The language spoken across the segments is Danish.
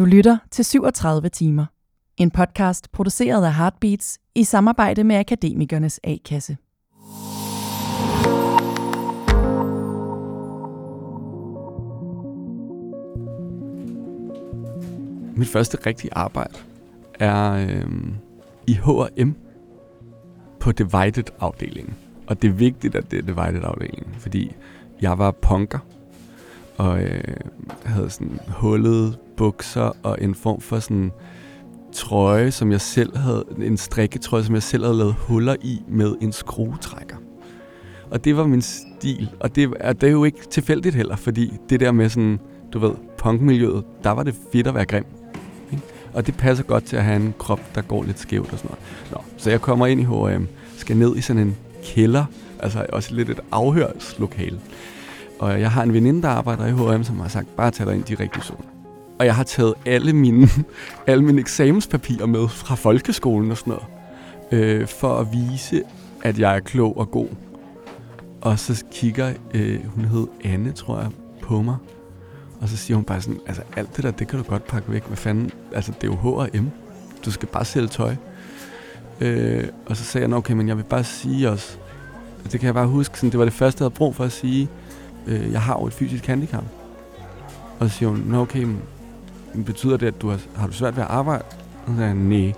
Du lytter til 37 timer. En podcast produceret af Heartbeats i samarbejde med Akademikernes A-kasse. Mit første rigtige arbejde er øh, i H&M på Divided-afdelingen. Og det er vigtigt, at det er Divided-afdelingen, fordi jeg var punker, og øh, havde sådan hullet bukser og en form for sådan trøje, som jeg selv havde, en strikketrøje, som jeg selv havde lavet huller i med en skruetrækker. Og det var min stil, og det, er, det er jo ikke tilfældigt heller, fordi det der med sådan, du ved, punkmiljøet, der var det fedt at være grim. Og det passer godt til at have en krop, der går lidt skævt og sådan noget. Nå, så jeg kommer ind i H&M, skal ned i sådan en kælder, altså også lidt et afhørslokale. Og jeg har en veninde, der arbejder i H&M, som har sagt, bare tag dig ind de rigtige zone. Og jeg har taget alle mine, alle mine eksamenspapirer med fra folkeskolen og sådan noget, øh, for at vise, at jeg er klog og god. Og så kigger, øh, hun hed Anne, tror jeg, på mig. Og så siger hun bare sådan, altså alt det der, det kan du godt pakke væk. Hvad fanden? Altså det er jo H&M. Du skal bare sælge tøj. Øh, og så sagde jeg, okay, men jeg vil bare sige os, det kan jeg bare huske, sådan, det var det første, jeg havde brug for at sige, øh, jeg har jo et fysisk handicap. Og så siger hun, nå okay, men betyder det, at du har, har du svært ved at arbejde? Og så sagde jeg, nej.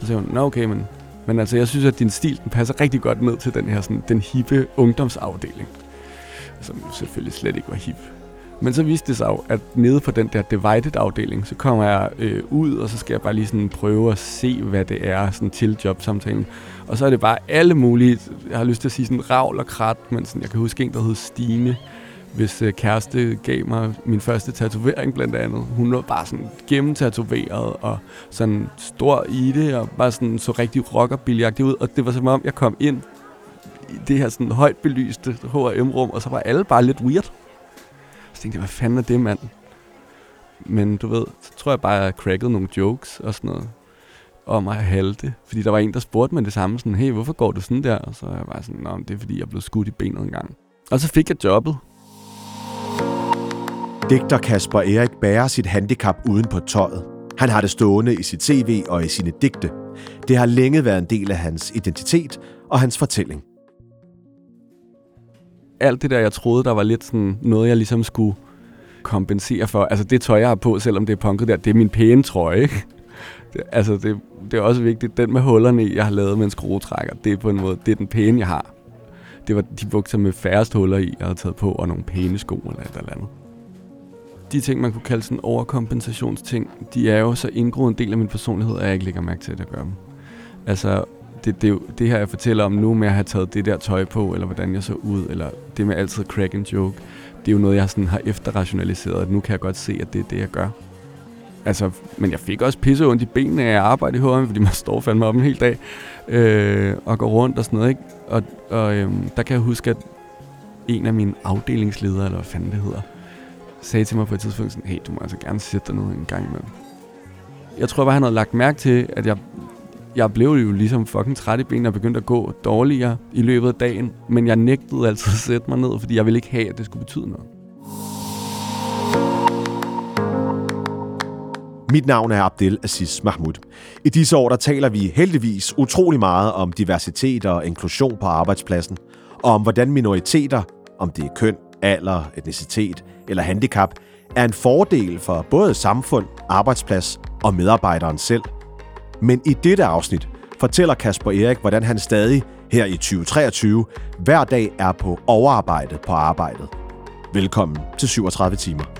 Så sagde hun, nå okay, men, men altså, jeg synes, at din stil, den passer rigtig godt ned til den her, sådan, den hippe ungdomsafdeling. Som selvfølgelig slet ikke var hip. Men så viste det sig jo, at nede på den der divided-afdeling, så kommer jeg øh, ud, og så skal jeg bare lige sådan prøve at se, hvad det er sådan til jobsamtalen. Og så er det bare alle mulige, jeg har lyst til at sige sådan ravl og krat, men sådan, jeg kan huske en, der hed Stine, hvis øh, kæreste gav mig min første tatovering blandt andet. Hun var bare sådan gennemtatoveret og sådan stor i det, og bare sådan så rigtig rockerbilligagtig ud. Og det var som om, jeg kom ind i det her sådan højt belyste H&M-rum, og så var alle bare lidt weird. Så tænkte jeg, hvad fanden er det, mand? Men du ved, så tror jeg bare, jeg crackede nogle jokes og sådan noget om at halte. Fordi der var en, der spurgte mig det samme, sådan, hey, hvorfor går du sådan der? Og så var jeg bare sådan, Nå, det er fordi, jeg blev skudt i benet en gang. Og så fik jeg jobbet. Digter Kasper Erik bærer sit handicap uden på tøjet. Han har det stående i sit CV og i sine digte. Det har længe været en del af hans identitet og hans fortælling. Alt det der, jeg troede, der var lidt sådan noget, jeg ligesom skulle kompensere for. Altså det tøj, jeg har på, selvom det er punket der, det er min pæne trøje, ikke? Det, altså det, det er også vigtigt. Den med hullerne i, jeg har lavet med en skruetrækker, det er på en måde, det er den pæne, jeg har. Det var de bukser med færrest huller i, jeg havde taget på, og nogle pæne sko eller et eller andet de ting, man kunne kalde sådan overkompensationsting, de er jo så indgroet en del af min personlighed, at jeg ikke lægger mærke til, at jeg gør dem. Altså, det, det, det her, jeg fortæller om nu med at have taget det der tøj på, eller hvordan jeg så ud, eller det med altid crack and joke, det er jo noget, jeg sådan har efterrationaliseret, at nu kan jeg godt se, at det er det, jeg gør. Altså, men jeg fik også pisse ondt i benene af at arbejde i H&M, fordi man står fandme op en hel dag øh, og går rundt og sådan noget, ikke? Og, og øh, der kan jeg huske, at en af mine afdelingsledere, eller hvad fanden det hedder, sagde til mig på et tidspunkt sådan, hey, du må altså gerne sætte dig ned en gang imellem. Jeg tror bare, han havde lagt mærke til, at jeg, jeg blev jo ligesom fucking træt i benene og begyndte at gå dårligere i løbet af dagen, men jeg nægtede altså at sætte mig ned, fordi jeg ville ikke have, at det skulle betyde noget. Mit navn er Abdel Aziz Mahmoud. I disse år der taler vi heldigvis utrolig meget om diversitet og inklusion på arbejdspladsen, og om hvordan minoriteter, om det er køn, alder, etnicitet eller handicap, er en fordel for både samfund, arbejdsplads og medarbejderen selv. Men i dette afsnit fortæller Kasper Erik, hvordan han stadig her i 2023 hver dag er på overarbejde på arbejdet. Velkommen til 37 timer.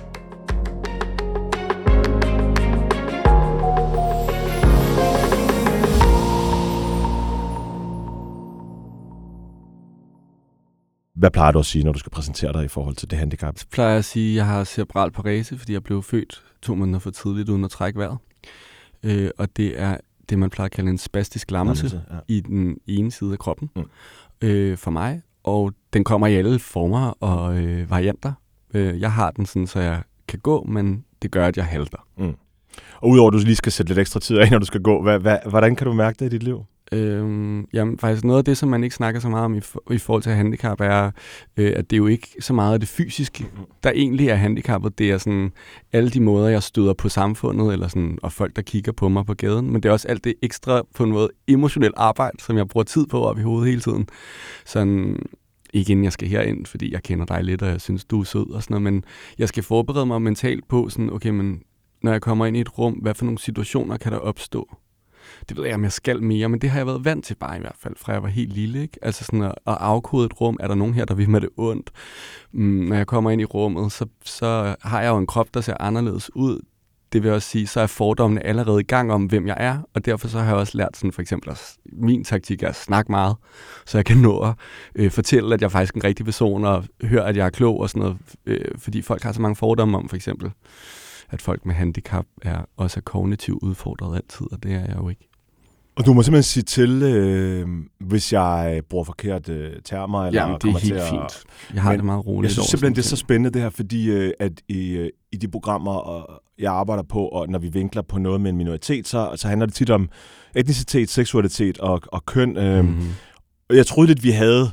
Hvad plejer du at sige, når du skal præsentere dig i forhold til det handicap? Så plejer jeg at sige, at jeg har cerebral parese, fordi jeg blev født to måneder for tidligt uden at trække vejret. Øh, og det er det, man plejer at kalde en spastisk lammelse Lammelse, ja. i den ene side af kroppen Mm. øh, for mig. Og den kommer i alle former og øh, varianter. Øh, jeg har den sådan, så jeg kan gå, men det gør, at jeg halter. Og udover at du lige skal sætte lidt ekstra tid af, når du skal gå, hvad, hvad, hvordan kan du mærke det i dit liv? Øhm, jamen, faktisk noget af det, som man ikke snakker så meget om i, for, i forhold til handicap, er, øh, at det er jo ikke så meget af det fysiske, der egentlig er handicappet. Det er sådan alle de måder, jeg støder på samfundet, eller sådan, og folk, der kigger på mig på gaden. Men det er også alt det ekstra, på en måde, emotionelt arbejde, som jeg bruger tid på op i hovedet hele tiden. Sådan, ikke inden jeg skal herind, fordi jeg kender dig lidt, og jeg synes, du er sød og sådan noget, men jeg skal forberede mig mentalt på, sådan, okay, men når jeg kommer ind i et rum, hvad for nogle situationer kan der opstå? Det ved jeg, om jeg skal mere, men det har jeg været vant til bare i hvert fald, fra jeg var helt lille. Ikke? Altså sådan at, at afkode et rum, er der nogen her, der vil med det ondt? Mm, når jeg kommer ind i rummet, så, så har jeg jo en krop, der ser anderledes ud. Det vil også sige, så er fordommene allerede i gang om, hvem jeg er, og derfor så har jeg også lært sådan for eksempel, at min taktik er at snakke meget, så jeg kan nå at øh, fortælle, at jeg er faktisk en rigtig person, og høre, at jeg er klog og sådan noget, øh, fordi folk har så mange fordomme om for eksempel, at folk med handicap er også er kognitivt udfordret altid, og det er jeg jo ikke. Og du må simpelthen sige til, øh, hvis jeg bruger forkert øh, termer. Eller Jamen, det er helt at, fint. Jeg har Men det meget roligt. Jeg synes simpelthen, det er så spændende det her, fordi øh, at i, øh, i de programmer, og jeg arbejder på, og når vi vinkler på noget med en minoritet, så, så handler det tit om etnicitet, seksualitet og, og køn. Øh, mm-hmm. Og jeg troede lidt, vi havde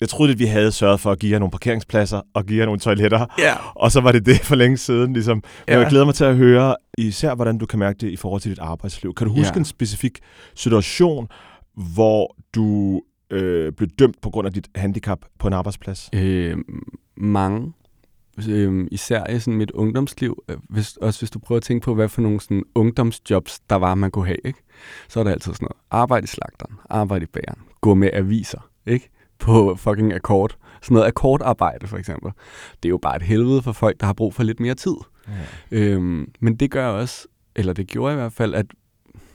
jeg troede, at vi havde sørget for at give jer nogle parkeringspladser og give jer nogle toiletter. Ja. Og så var det det for længe siden. Ligesom. Men ja. jeg glæder mig til at høre især, hvordan du kan mærke det i forhold til dit arbejdsliv. Kan du huske ja. en specifik situation, hvor du øh, blev dømt på grund af dit handicap på en arbejdsplads? Øh, mange. Øh, især i sådan mit ungdomsliv. Øh, hvis, også hvis du prøver at tænke på, hvad for nogle sådan, ungdomsjobs, der var, man kunne have. Ikke? Så er der altid sådan noget. Arbejde i slagteren, arbejde i bageren, gå med aviser. Ikke? På fucking akkord. Sådan noget akkordarbejde, for eksempel. Det er jo bare et helvede for folk, der har brug for lidt mere tid. Ja. Øhm, men det gør også, eller det gjorde i hvert fald, at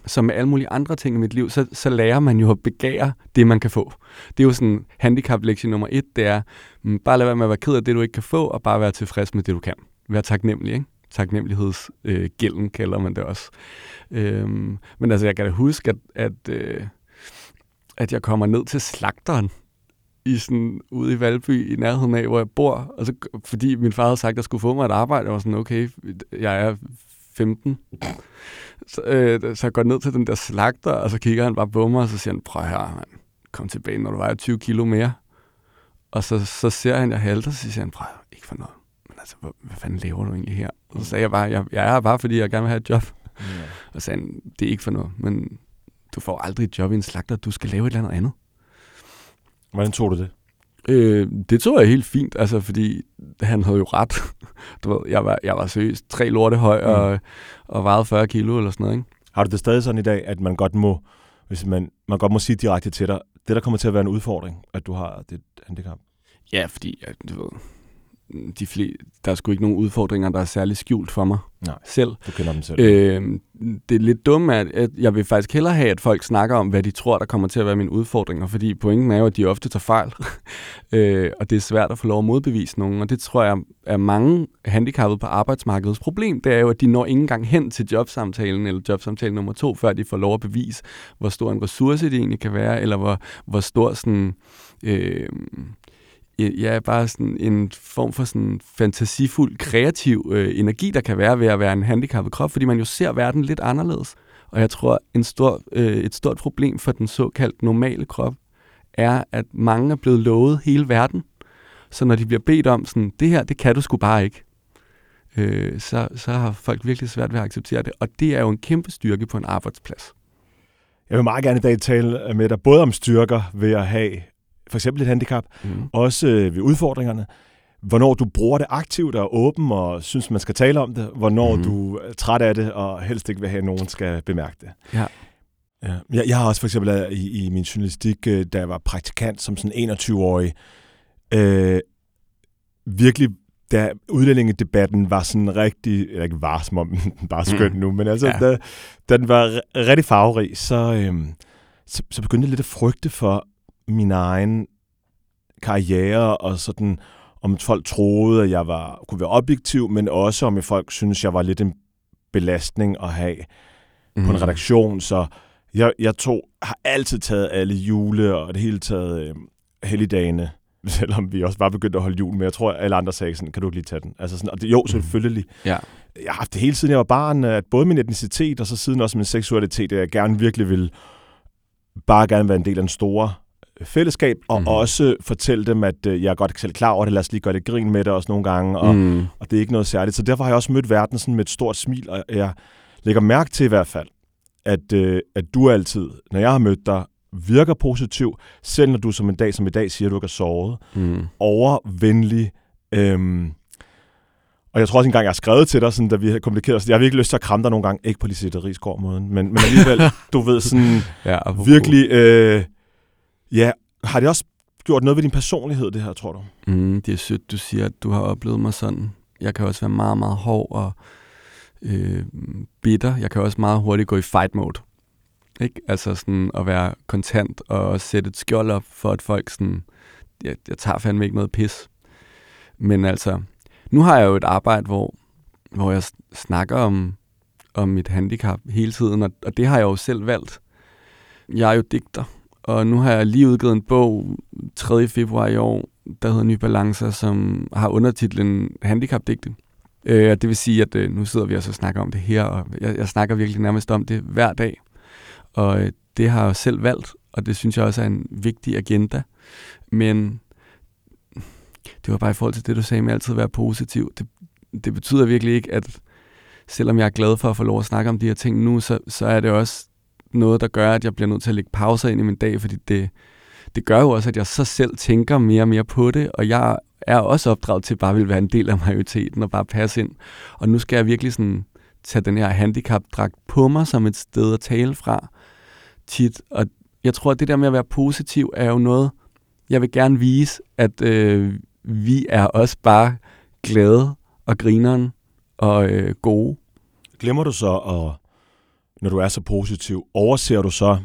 som med alle mulige andre ting i mit liv, så, så lærer man jo at begære det, man kan få. Det er jo sådan handicap-lektion nummer et, det er, mm, bare lad være med at være ked af det, du ikke kan få, og bare være tilfreds med det, du kan. Vær taknemmelig, ikke? Taknemmelighedsgælden øh, kalder man det også. Øhm, men altså, jeg kan da huske, at, at, øh, at jeg kommer ned til slagteren, i sådan, ude i Valby, i nærheden af, hvor jeg bor. Og så, fordi min far havde sagt, at jeg skulle få mig et arbejde. Jeg var sådan, okay, jeg er 15. Så, øh, så jeg går ned til den der slagter, og så kigger han bare på mig, og så siger han, prøv her, man. kom tilbage, når du vejer 20 kilo mere. Og så, så ser han, jeg halter, så siger han, prøv ikke for noget. Men altså, hvad, hvad fanden laver du egentlig her? Og så sagde jeg bare, jeg, jeg er bare, fordi jeg gerne vil have et job. Yeah. Og så sagde han, det er ikke for noget, men du får aldrig et job i en slagter, du skal lave et eller andet andet. Hvordan tog du det? Øh, det tog jeg helt fint, altså, fordi han havde jo ret. Du ved, jeg var, jeg var seriøst tre lorte høj mm. og, og vejede 40 kilo eller sådan noget. Ikke? Har du det stadig sådan i dag, at man godt må, hvis man, man godt må sige direkte til dig, det der kommer til at være en udfordring, at du har det handicap? Ja, fordi du ved, de flere, der er sgu ikke nogen udfordringer, der er særlig skjult for mig Nej, selv. Du kender dem selv. Øh, det er lidt dumt, at, at jeg vil faktisk hellere have, at folk snakker om, hvad de tror, der kommer til at være mine udfordringer, fordi pointen er jo, at de ofte tager fejl, øh, og det er svært at få lov at modbevise nogen, og det tror jeg er mange handicappede på arbejdsmarkedets problem, det er jo, at de når ikke engang hen til jobsamtalen eller jobsamtale nummer to, før de får lov at bevise, hvor stor en ressource det egentlig kan være, eller hvor, hvor stor sådan... Øh, ja, bare sådan en form for sådan fantasifuld, kreativ øh, energi, der kan være ved at være en handicappet krop, fordi man jo ser verden lidt anderledes. Og jeg tror, en stor, øh, et stort problem for den såkaldt normale krop er, at mange er blevet lovet hele verden. Så når de bliver bedt om sådan, det her, det kan du sgu bare ikke, øh, så, så har folk virkelig svært ved at acceptere det. Og det er jo en kæmpe styrke på en arbejdsplads. Jeg vil meget gerne i dag tale med dig både om styrker ved at have for eksempel et handicap, mm. også øh, ved udfordringerne. Hvornår du bruger det aktivt og åben og synes, man skal tale om det. Hvornår mm. du er træt af det og helst ikke vil have, at nogen skal bemærke det. Ja. Ja. Jeg, jeg har også for eksempel øh, i, i min journalistik, øh, da jeg var praktikant som sådan 21-årig, øh, virkelig da udlændingedebatten var sådan rigtig, eller ikke var, som om den bare skøn mm. nu, men altså, ja. da, da den var rigtig farverig, så, øh, så, så begyndte jeg lidt at frygte for, min egen karriere, og sådan, om folk troede, at jeg var, kunne være objektiv, men også om folk synes, jeg var lidt en belastning at have mm. på en mhm. redaktion. Så jeg, jeg tog, har altid taget alle jule og det hele taget øh, helligdagene, selvom vi også var begyndt at holde jul, men jeg tror, at alle andre sagde sådan, kan du ikke lige tage den? Altså sådan, og det, jo, mhm. selvfølgelig. Mm. Ja. Jeg har haft det hele siden jeg var barn, at både min etnicitet og så siden også min seksualitet, at jeg gerne virkelig vil bare gerne være en del af en store fællesskab, og mm-hmm. også fortælle dem, at øh, jeg er godt selv klar over det, lad os lige gøre det grin med det også nogle gange, og, mm. Mm. og det er ikke noget særligt. Så derfor har jeg også mødt verden sådan med et stort smil, og jeg lægger mærke til i hvert fald, at, øh, at du altid, når jeg har mødt dig, virker positiv, selv når du som en dag som i dag siger, at du ikke har sovet, Mm. overvenlig. Øhm, og jeg tror også engang, jeg har skrevet til dig, sådan, da vi havde kommunikeret os. Jeg har virkelig lyst til at kramme dig nogle gange. Ikke på Lisette Rigsgaard-måden, men, men alligevel, du ved, sådan Ja, virkelig... Øh, ja, har det også gjort noget ved din personlighed, det her, tror du? Mm, det er sødt, du siger, at du har oplevet mig sådan. Jeg kan også være meget, meget hård og øh, bitter. Jeg kan også meget hurtigt gå i fight mode. Ikke? Altså sådan at være kontant og sætte et skjold op for, at folk sådan... Jeg, jeg tager fandme ikke noget pis. Men altså, nu har jeg jo et arbejde, hvor, hvor jeg snakker om, om mit handicap hele tiden, og, og det har jeg jo selv valgt. Jeg er jo digter, og nu har jeg lige udgivet en bog 3. februar i år, der hedder Ny Balancer, som har undertitlen Handicapdigte. Øh, og det vil sige, at øh, nu sidder vi også og snakker om det her, og jeg, jeg snakker virkelig nærmest om det hver dag. Og øh, det har jeg jo selv valgt, og det synes jeg også er en vigtig agenda. Men det var bare i forhold til det, du sagde med altid at være positiv. Det, det betyder virkelig ikke, at selvom jeg er glad for at få lov at snakke om de her ting nu, så, så er det også noget, der gør, at jeg bliver nødt til at lægge pauser ind i min dag, fordi det, det gør jo også, at jeg så selv tænker mere og mere på det, og jeg er også opdraget til bare vil være en del af majoriteten og bare passe ind. Og nu skal jeg virkelig sådan tage den her handicapdragt på mig som et sted at tale fra tit. Og jeg tror, at det der med at være positiv er jo noget, jeg vil gerne vise, at øh, vi er også bare glade og grineren og øh, gode. Glemmer du så, at, når du er så positiv, overser du så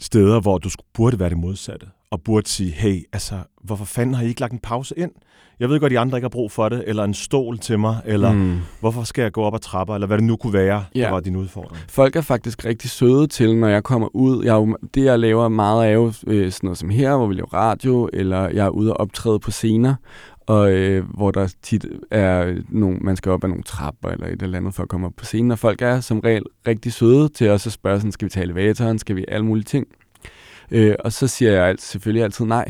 steder, hvor du skulle- burde være det modsatte? Og burde sige, hey, altså, hvorfor fanden har I ikke lagt en pause ind? Jeg ved godt, at de andre ikke har brug for det, eller en stol til mig, eller mm. Hvorfor skal jeg gå op ad trapper, eller hvad det nu kunne være, ja. Der var din udfordring. Folk er faktisk rigtig søde til, når jeg kommer ud. Jeg er jo, det, jeg laver meget af jo øh, sådan noget som her, hvor vi laver radio, eller jeg er ude og optræde på scener, og øh, hvor der tit er nogle, man skal op ad nogle trapper eller et eller andet for at komme op på scenen, og folk er som regel rigtig søde til os at spørge, sådan, skal vi tage elevatoren, skal vi alle mulige ting. Øh, og så siger jeg alt, selvfølgelig altid nej.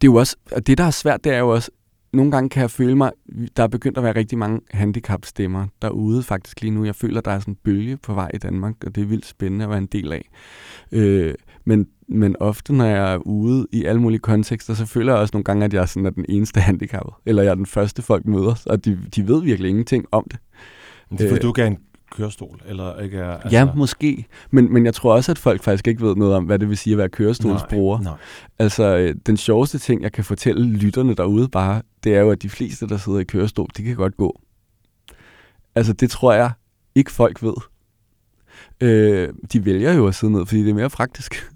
Det er jo også, og det der er svært, det er jo også, nogle gange kan jeg føle mig, der er begyndt at være rigtig mange handicapstemmer derude faktisk lige nu. Jeg føler, der er sådan en bølge på vej i Danmark, og det er vildt spændende at være en del af. Øh, men, men ofte, når jeg er ude i alle mulige kontekster, så føler jeg også nogle gange, at jeg sådan er den eneste handicappet. Eller jeg er den første, folk møder, og de, de ved virkelig ingenting om det. Men det er fordi, Øh. du ikke er en kørestol, eller ikke er... Altså, ja, måske. Men, men jeg tror også, at folk faktisk ikke ved noget om, hvad det vil sige at være kørestolsbruger. Nej, nej. Altså, øh, den sjoveste ting, jeg kan fortælle lytterne derude bare, det er jo, at de fleste, der sidder i kørestol, de kan godt gå. Altså, det tror jeg ikke folk ved. Øh, de vælger jo at sidde ned, fordi det er mere praktisk.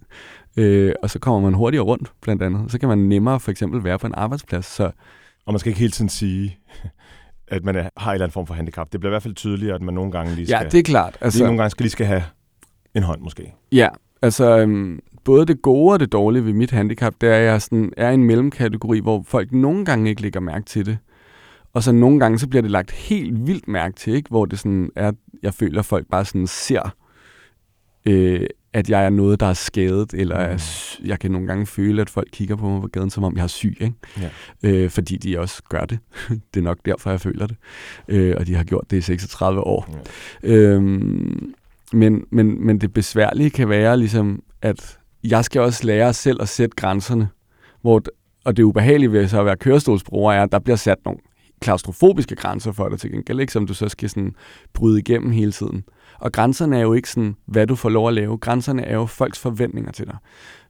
Øh, og så kommer man hurtigere rundt, blandt andet. Så kan man nemmere for eksempel være på en arbejdsplads. Så Og man skal ikke hele tiden sige, at man er, har en eller anden form for handicap. Det bliver i hvert fald tydeligere, at man nogle gange lige skal... ja, det er klart. lige Altså, nogle gange skal lige skal have en hånd, måske. Ja, altså øhm, både det gode og det dårlige ved mit handicap, det er, at jeg sådan, er i en mellemkategori, hvor folk nogle gange ikke lægger mærke til det. Og så nogle gange, så bliver det lagt helt vildt mærke til, ikke? hvor det sådan er, jeg føler, at folk bare sådan ser, øh, at jeg er noget, der er skadet, eller er, Mm. jeg kan nogle gange føle, at folk kigger på mig på gaden, som om jeg er syg, ikke? Ja. Øh, fordi de også gør det. det er nok derfor, jeg føler det. Øh, og de har gjort det i 36 år. Ja. Øhm, men, men, men det besværlige kan være ligesom, at jeg skal også lære selv at sætte grænserne. Hvor, og det ubehagelige ved så at være kørestolsbruger er, at der bliver sat nogle klaustrofobiske grænser for dig til gengæld, ikke? som du så skal sådan bryde igennem hele tiden. Og grænserne er jo ikke sådan, hvad du får lov at lave. Grænserne er jo folks forventninger til dig.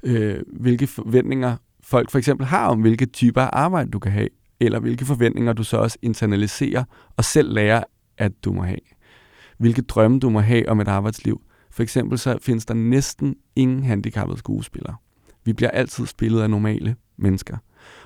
Øh, hvilke forventninger folk for eksempel har om, hvilke typer af arbejde du kan have, eller hvilke forventninger du så også internaliserer og selv lærer, at du må have hvilke drømme du må have om et arbejdsliv. For eksempel så findes der næsten ingen handicappede skuespillere. Vi bliver altid spillet af normale mennesker.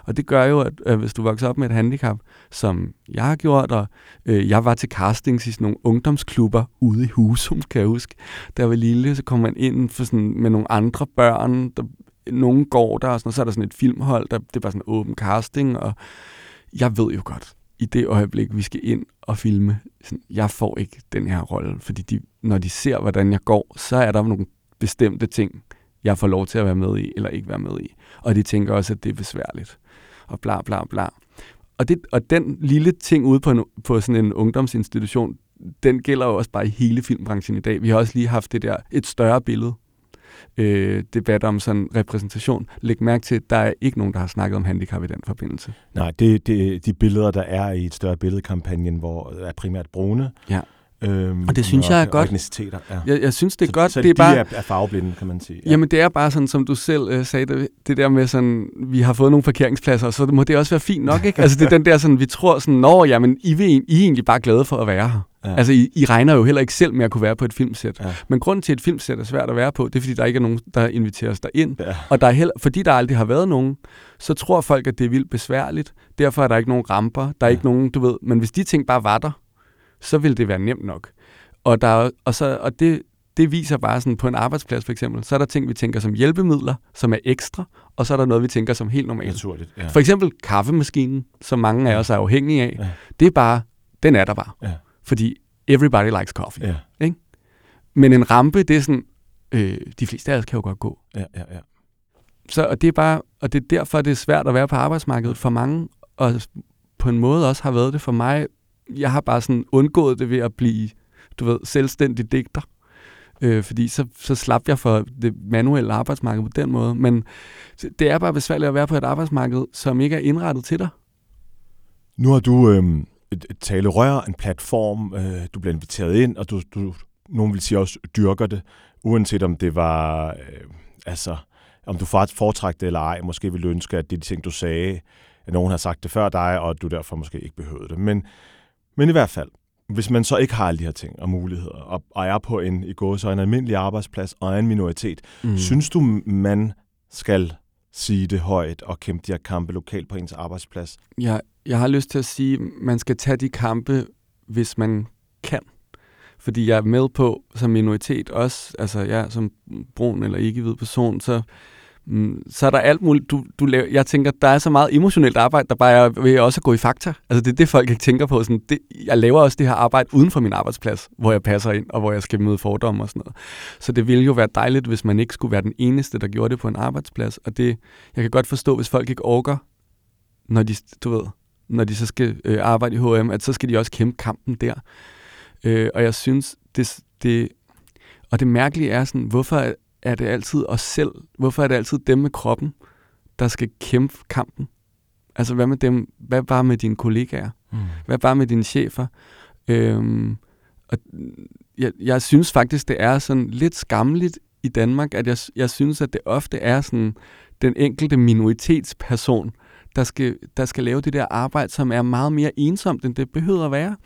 Og det gør jo, at, øh, hvis du vokser op med et handicap, som jeg har gjort, og øh, jeg var til castings i sådan nogle ungdomsklubber ude i Husum, kan jeg huske. der var lille, så kom man ind for sådan, med nogle andre børn, der, nogen går der, og sådan, og så er der sådan et filmhold, der, det var sådan en åben casting, og jeg ved jo godt, i det øjeblik, vi skal ind og filme, sådan, jeg får ikke den her rolle, fordi de, når de ser, hvordan jeg går, så er der nogle bestemte ting, jeg får lov til at være med i, eller ikke være med i. Og de tænker også, at det er besværligt. Og bla bla bla. Og, det, og den lille ting ude på, en, på sådan en ungdomsinstitution, den gælder jo også bare i hele filmbranchen i dag. Vi har også lige haft det der, et større billede, øh, debat om sådan repræsentation. Læg mærke til, at der er ikke nogen, der har snakket om handicap i den forbindelse. Nej, det, det de billeder, der er i et større billedkampagne, hvor er primært brune. Ja. Øhm, Og det synes jeg er godt. Etniciteter, ja. Jeg, jeg synes, det er så, godt. Så det er de bare, er, er farveblinde, kan man sige. Ja. Jamen det er bare sådan, som du selv øh, sagde, det, det der med sådan, vi har fået nogle parkeringspladser, og så må det også være fint nok, ikke? Altså det er den der sådan, vi tror sådan, nå, jamen I, vil, I er egentlig bare glade for at være her. Ja. Altså I, I regner jo heller ikke selv med at kunne være på et filmsæt. Ja. Men grunden til, at et filmsæt er svært at være på, det er fordi, der ikke er nogen, der inviterer os derind. Ja. Og der er heller, fordi der aldrig har været nogen, så tror folk, at det er vildt besværligt. Derfor er der ikke nogen ramper. Der er Ja. ikke nogen, du ved. Men hvis de ting bare var der, så ville det være nemt nok. Og, der, er- og, så, og det, det viser bare sådan på en arbejdsplads for eksempel, så er der ting, vi tænker som hjælpemidler, som er ekstra, og så er der noget, vi tænker som helt normalt. Naturligt, ja. For eksempel kaffemaskinen, som mange af os er afhængige af, Ja. det er bare, den er der bare. Ja. Fordi everybody likes coffee. Ja, Men en rampe, det er sådan, øh, de fleste af os kan jo godt gå. ja, ja, ja. Så, og det er bare, og det er derfor, det er svært at være på arbejdsmarkedet for mange, og på en måde også har været det for mig. Jeg har bare sådan undgået det ved at blive, du ved, selvstændig digter. Øh, fordi så, så slap jeg for det manuelle arbejdsmarked på den måde. Men det er bare besværligt at være på et arbejdsmarked, som ikke er indrettet til dig. Nu har du øh, et, et talerør, en platform, øh, du bliver inviteret ind, og du, du, nogen vil sige også dyrker det, uanset om det var, øh, altså, om du faktisk foretræk det eller ej. Måske ville du ønske, at det er de ting, du sagde, at nogen har sagt det før dig, og at du derfor måske ikke behøvede det. Men, men i hvert fald, hvis man så ikke har alle de her ting og muligheder, og, og er på en i går så en almindelig arbejdsplads og er en minoritet, mm. synes du, man skal sige det højt og kæmpe de her kampe lokalt på ens arbejdsplads? Jeg, jeg har lyst til at sige, at man skal tage de kampe, hvis man kan. Fordi jeg er med på som minoritet også, altså jeg som brun eller ikke-hvid person, så, mm, så er der alt muligt. Du, du laver, jeg tænker, der er så meget emotionelt arbejde, der bare er ved også at gå i fakta. Altså det er det, folk ikke tænker på. Sådan, det, jeg laver også det her arbejde uden for min arbejdsplads, hvor jeg passer ind, og hvor jeg skal møde fordomme og sådan noget. Så det ville jo være dejligt, hvis man ikke skulle være den eneste, der gjorde det på en arbejdsplads. Og det, jeg kan godt forstå, hvis folk ikke orker, når de, du ved, når de så skal øh, arbejde i H&M, at så skal de også kæmpe kampen der. Øh, og jeg synes, det, det, og det mærkelige er sådan, hvorfor er det altid os selv, hvorfor er det altid dem med kroppen, der skal kæmpe kampen? Altså, hvad med dem, hvad bare med dine kollegaer? Mm. Hvad bare med dine chefer? Øhm, og jeg, jeg synes faktisk, det er sådan lidt skamligt i Danmark, at jeg, jeg synes, at det ofte er sådan den enkelte minoritetsperson, der skal, der skal lave det der arbejde, som er meget mere ensomt, end det behøver at være.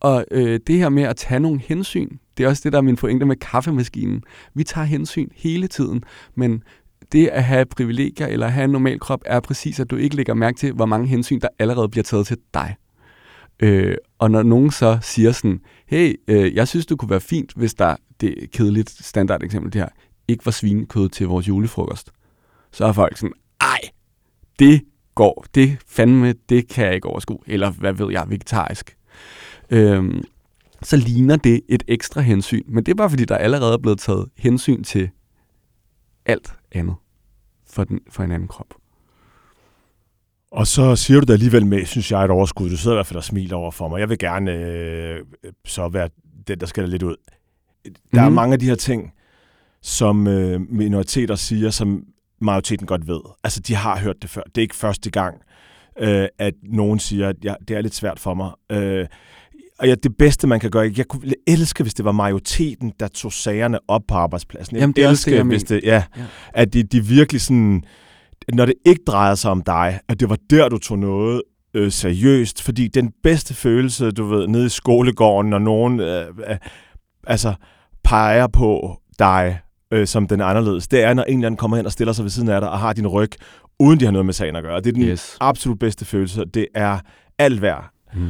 Og øh, det her med at tage nogle hensyn, det er også det, der er min pointe med kaffemaskinen. Vi tager hensyn hele tiden, men det at have privilegier eller have en normal krop er præcis, at du ikke lægger mærke til, hvor mange hensyn, der allerede bliver taget til dig. Øh, og når nogen så siger sådan, hey, øh, jeg synes, det kunne være fint, hvis der, det er kedeligt standard eksempel det her, ikke var svinekød til vores julefrokost, så er folk sådan, ej, det går, det fandme, det kan jeg ikke overskue, eller hvad ved jeg, vegetarisk. Øhm, så ligner det et ekstra hensyn, men det er bare fordi, der allerede er blevet taget hensyn til alt andet for, den, for en anden krop. Og så siger du det alligevel med, synes jeg, et overskud. Du sidder i hvert fald og smiler over for mig. Jeg vil gerne øh, så være den, der skal lidt ud. Der mm. er Mhm. mange af de her ting, som øh, minoriteter siger, som majoriteten godt ved. Altså, de har hørt det før. Det er ikke første gang, øh, at nogen siger, at ja, det er lidt svært for mig. Øh, og ja, det bedste, man kan gøre, jeg kunne elske, hvis det var majoriteten, der tog sagerne op på arbejdspladsen. Jeg Jamen, det er elsker, det, jeg hvis det, ja, Ja. ja. at de, de virkelig sådan, når det ikke drejede sig om dig, at det var der, du tog noget øh, seriøst, fordi den bedste følelse, du ved, nede i skolegården, når nogen øh, øh, altså peger på dig øh, som den anderledes, det er, når en eller anden kommer hen og stiller sig ved siden af dig og har din ryg, uden de har noget med sagen at gøre. Det er den Yes. absolut bedste følelse. Det er alt værd. Mm.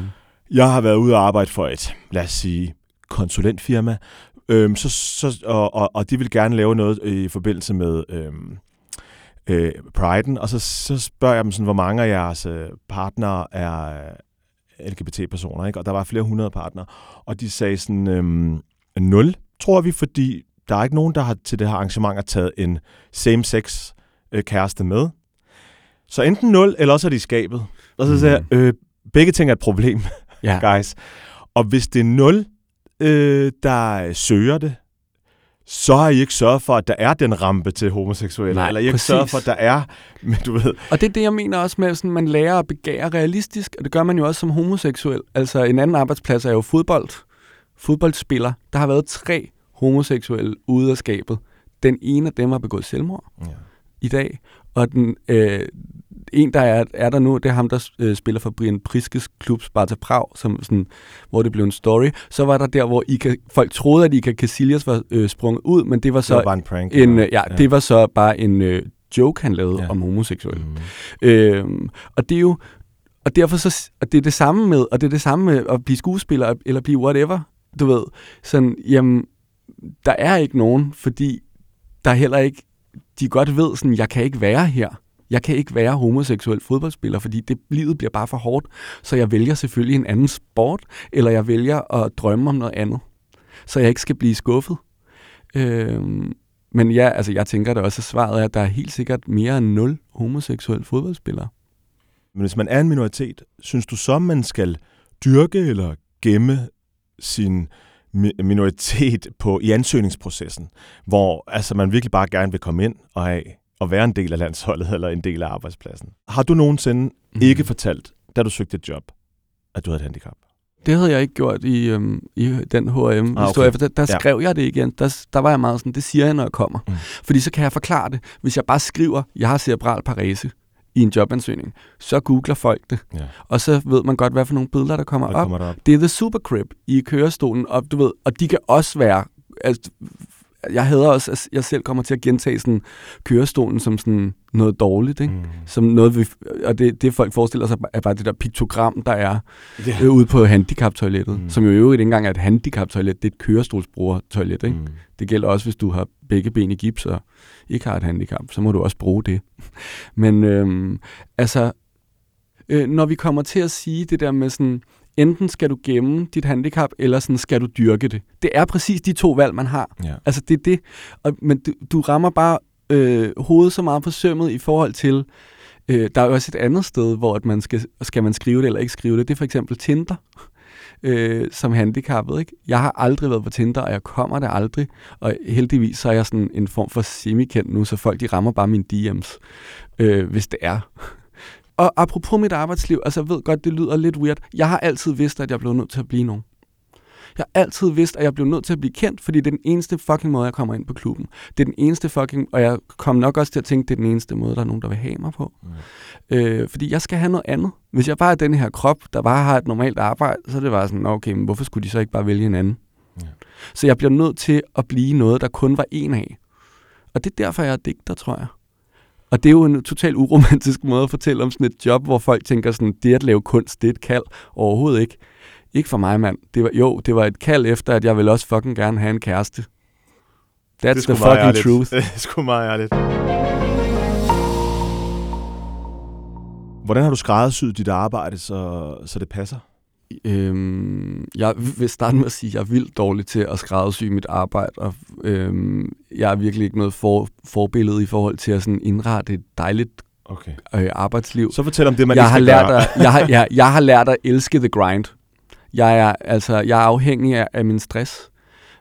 Jeg har været ude og arbejde for et, lad os sige, konsulentfirma, øhm, så, så, og, og, og de vil gerne lave noget i forbindelse med øhm, øh, Pride'en, og så, så spørger jeg dem sådan, hvor mange af jeres øh, partnere er øh, LGBT-personer, ikke? og der var flere hundrede partnere, og de sagde sådan, øhm, nul, tror vi, fordi Der er ikke nogen, der har til det her arrangement har taget en same-sex øh, kæreste med. Så enten 0, eller også er de skabet. Og så siger jeg, øh, begge ting er et problem, Ja. guys. Og hvis det er 0, øh, der søger det, så har I ikke sørget for, at der er den rampe til homoseksuelle. Nej, eller I ikke præcis. sørget for, at der er, men du ved, Og det er det, jeg mener også med, at man lærer at begære realistisk, og det gør man jo også som homoseksuel. Altså en anden arbejdsplads er jo fodbold. Fodboldspiller. Der har været tre homoseksuelle ude af skabet. Den ene af dem har begået selvmord Ja. i dag, og den, øh, en, der er, er der nu, det er ham, der øh, spiller for Brian Priskes klub Sparta Prag, som sådan, hvor det blev en story. Så var der der, hvor Ika, folk troede, at Ika Casillas var øh, sprunget ud, men det var så så var bare en prank. en, eller- øh, ja, det var så bare en øh, joke, han lavede Ja. ja. om homoseksuelle. Mm. Øhm, og det er jo og derfor så og det er det samme med og det er det samme med at blive skuespiller eller blive whatever, du ved. Sådan jamen der er ikke nogen, fordi der er heller ikke de godt ved sådan jeg kan ikke være her. Jeg kan ikke være homoseksuel fodboldspiller, fordi det livet bliver bare for hårdt, så jeg vælger selvfølgelig en anden sport, eller jeg vælger at drømme om noget andet, så jeg ikke skal blive skuffet. Øhm, men ja, altså jeg tænker da også, at svaret er, at der er helt sikkert mere end nul homoseksuelle fodboldspillere. Men hvis man er en minoritet, synes du så, man skal dyrke eller gemme sin minoritet på i ansøgningsprocessen, hvor altså, man virkelig bare gerne vil komme ind og, have, og være en del af landsholdet eller en del af arbejdspladsen. Har du nogensinde mm. ikke fortalt, da du søgte et job, at du havde et handicap? Det havde jeg ikke gjort i, øhm, i den H&M Ah, okay. for der, der Ja. skrev jeg det igen. Der, der var jeg meget sådan, det siger jeg, når jeg kommer. Mm. Fordi så kan jeg forklare det. Hvis jeg bare skriver, jeg har cerebral parese i en jobansøgning, så googler folk det. Ja. Og så ved man godt, hvad for nogle billeder, der kommer Og op. kommer der op? Det er The Super Crib i kørestolen, og du ved, og de kan også være, altså, jeg hader også, at jeg selv kommer til at gentage sådan kørestolen som sådan noget dårligt, ikke? Mm. Som noget, vi, og det, det folk forestiller sig, er bare det der piktogram, der er Ja. øh, ude på handicaptoilettet, Mm. mm. som jo i øvrigt ikke engang er et handicaptoilet, det er et kørestolsbrugertoilet, ikke? Mm. Det gælder også, hvis du har begge ben i gips og ikke har et handicap, så må du også bruge det. Men øhm, altså, øh, når vi kommer til at sige det der med sådan, enten skal du gemme dit handicap, eller sådan skal du dyrke det. Det er præcis de to valg, man har. Ja. Altså, det er det. Og, men du, du rammer bare øh, hovedet så meget på sømmet i forhold til, øh, der er jo også et andet sted, hvor at man skal, skal man skrive det eller ikke skrive det. Det er for eksempel Tinder øh, som handicappet. Ikke? Jeg har aldrig været på Tinder, og jeg kommer der aldrig. Og heldigvis så er jeg sådan en form for semikendt nu, så folk de rammer bare mine DM's, øh, hvis det er. Og apropos mit arbejdsliv, altså jeg ved godt, det lyder lidt weird. Jeg har altid vidst, at jeg blev nødt til at blive nogen. Jeg har altid vidst, at jeg blev nødt til at blive kendt, fordi det er den eneste fucking måde, jeg kommer ind på klubben. Det er den eneste fucking, og jeg kom nok også til at tænke, det er den eneste måde, der er nogen, der vil have mig på. Mm. Øh, fordi jeg skal have noget andet. Hvis jeg bare er den her krop, der bare har et normalt arbejde, så er det bare sådan, okay, men hvorfor skulle de så ikke bare vælge en anden? Ja. Så jeg bliver nødt til at blive noget, der kun var en af. Og det er derfor, jeg er digter, tror jeg. Og det er jo en totalt uromantisk måde at fortælle om sådan et job, hvor folk tænker sådan, det at lave kunst, det er et kald. Overhovedet ikke. Ikke for mig, mand. Det var, jo, det var et kald efter, at jeg vil også fucking gerne have en kæreste. That's Det er the fucking ærligt. truth. Det er sgu meget ærligt. Hvordan har du skræddersyet dit arbejde, så, så det passer? Øhm, jeg vil starte med at sige, at jeg er vildt dårlig til at skræddersy mit arbejde, og øhm, jeg er virkelig ikke noget for, forbillede i forhold til at sådan indrette et dejligt Okay. øh, arbejdsliv. Så fortæl om det, man jeg har, lært gøre. at, jeg, har, jeg, jeg har lært at elske the grind. Jeg er, altså, jeg er afhængig af, af min stress.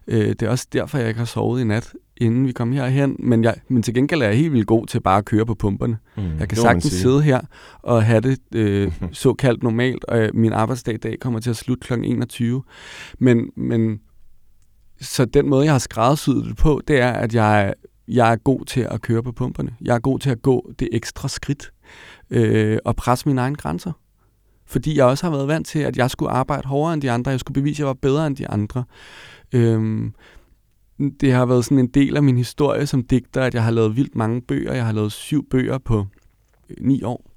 Øh, det er også derfor, jeg ikke har sovet i nat, inden vi kom herhen. Men, jeg, men til gengæld er jeg helt vildt god til bare at køre på pumperne. Mm, Jeg kan sagtens sidde her og have det øh, såkaldt normalt, og øh, min arbejdsdag i dag kommer til at slutte kl. 21. Men, men så den måde, jeg har skræddersyet det på, det er, at jeg, er- jeg er god til at køre på pumperne. Jeg er god til at gå det ekstra skridt øh, og presse mine egne grænser. Fordi jeg også har været vant til, at jeg skulle arbejde hårdere end de andre. Jeg skulle bevise, at jeg var bedre end de andre. Øhm, det har været sådan en del af min historie som digter, at jeg har lavet vildt mange bøger. Jeg har lavet syv bøger på øh, ni år,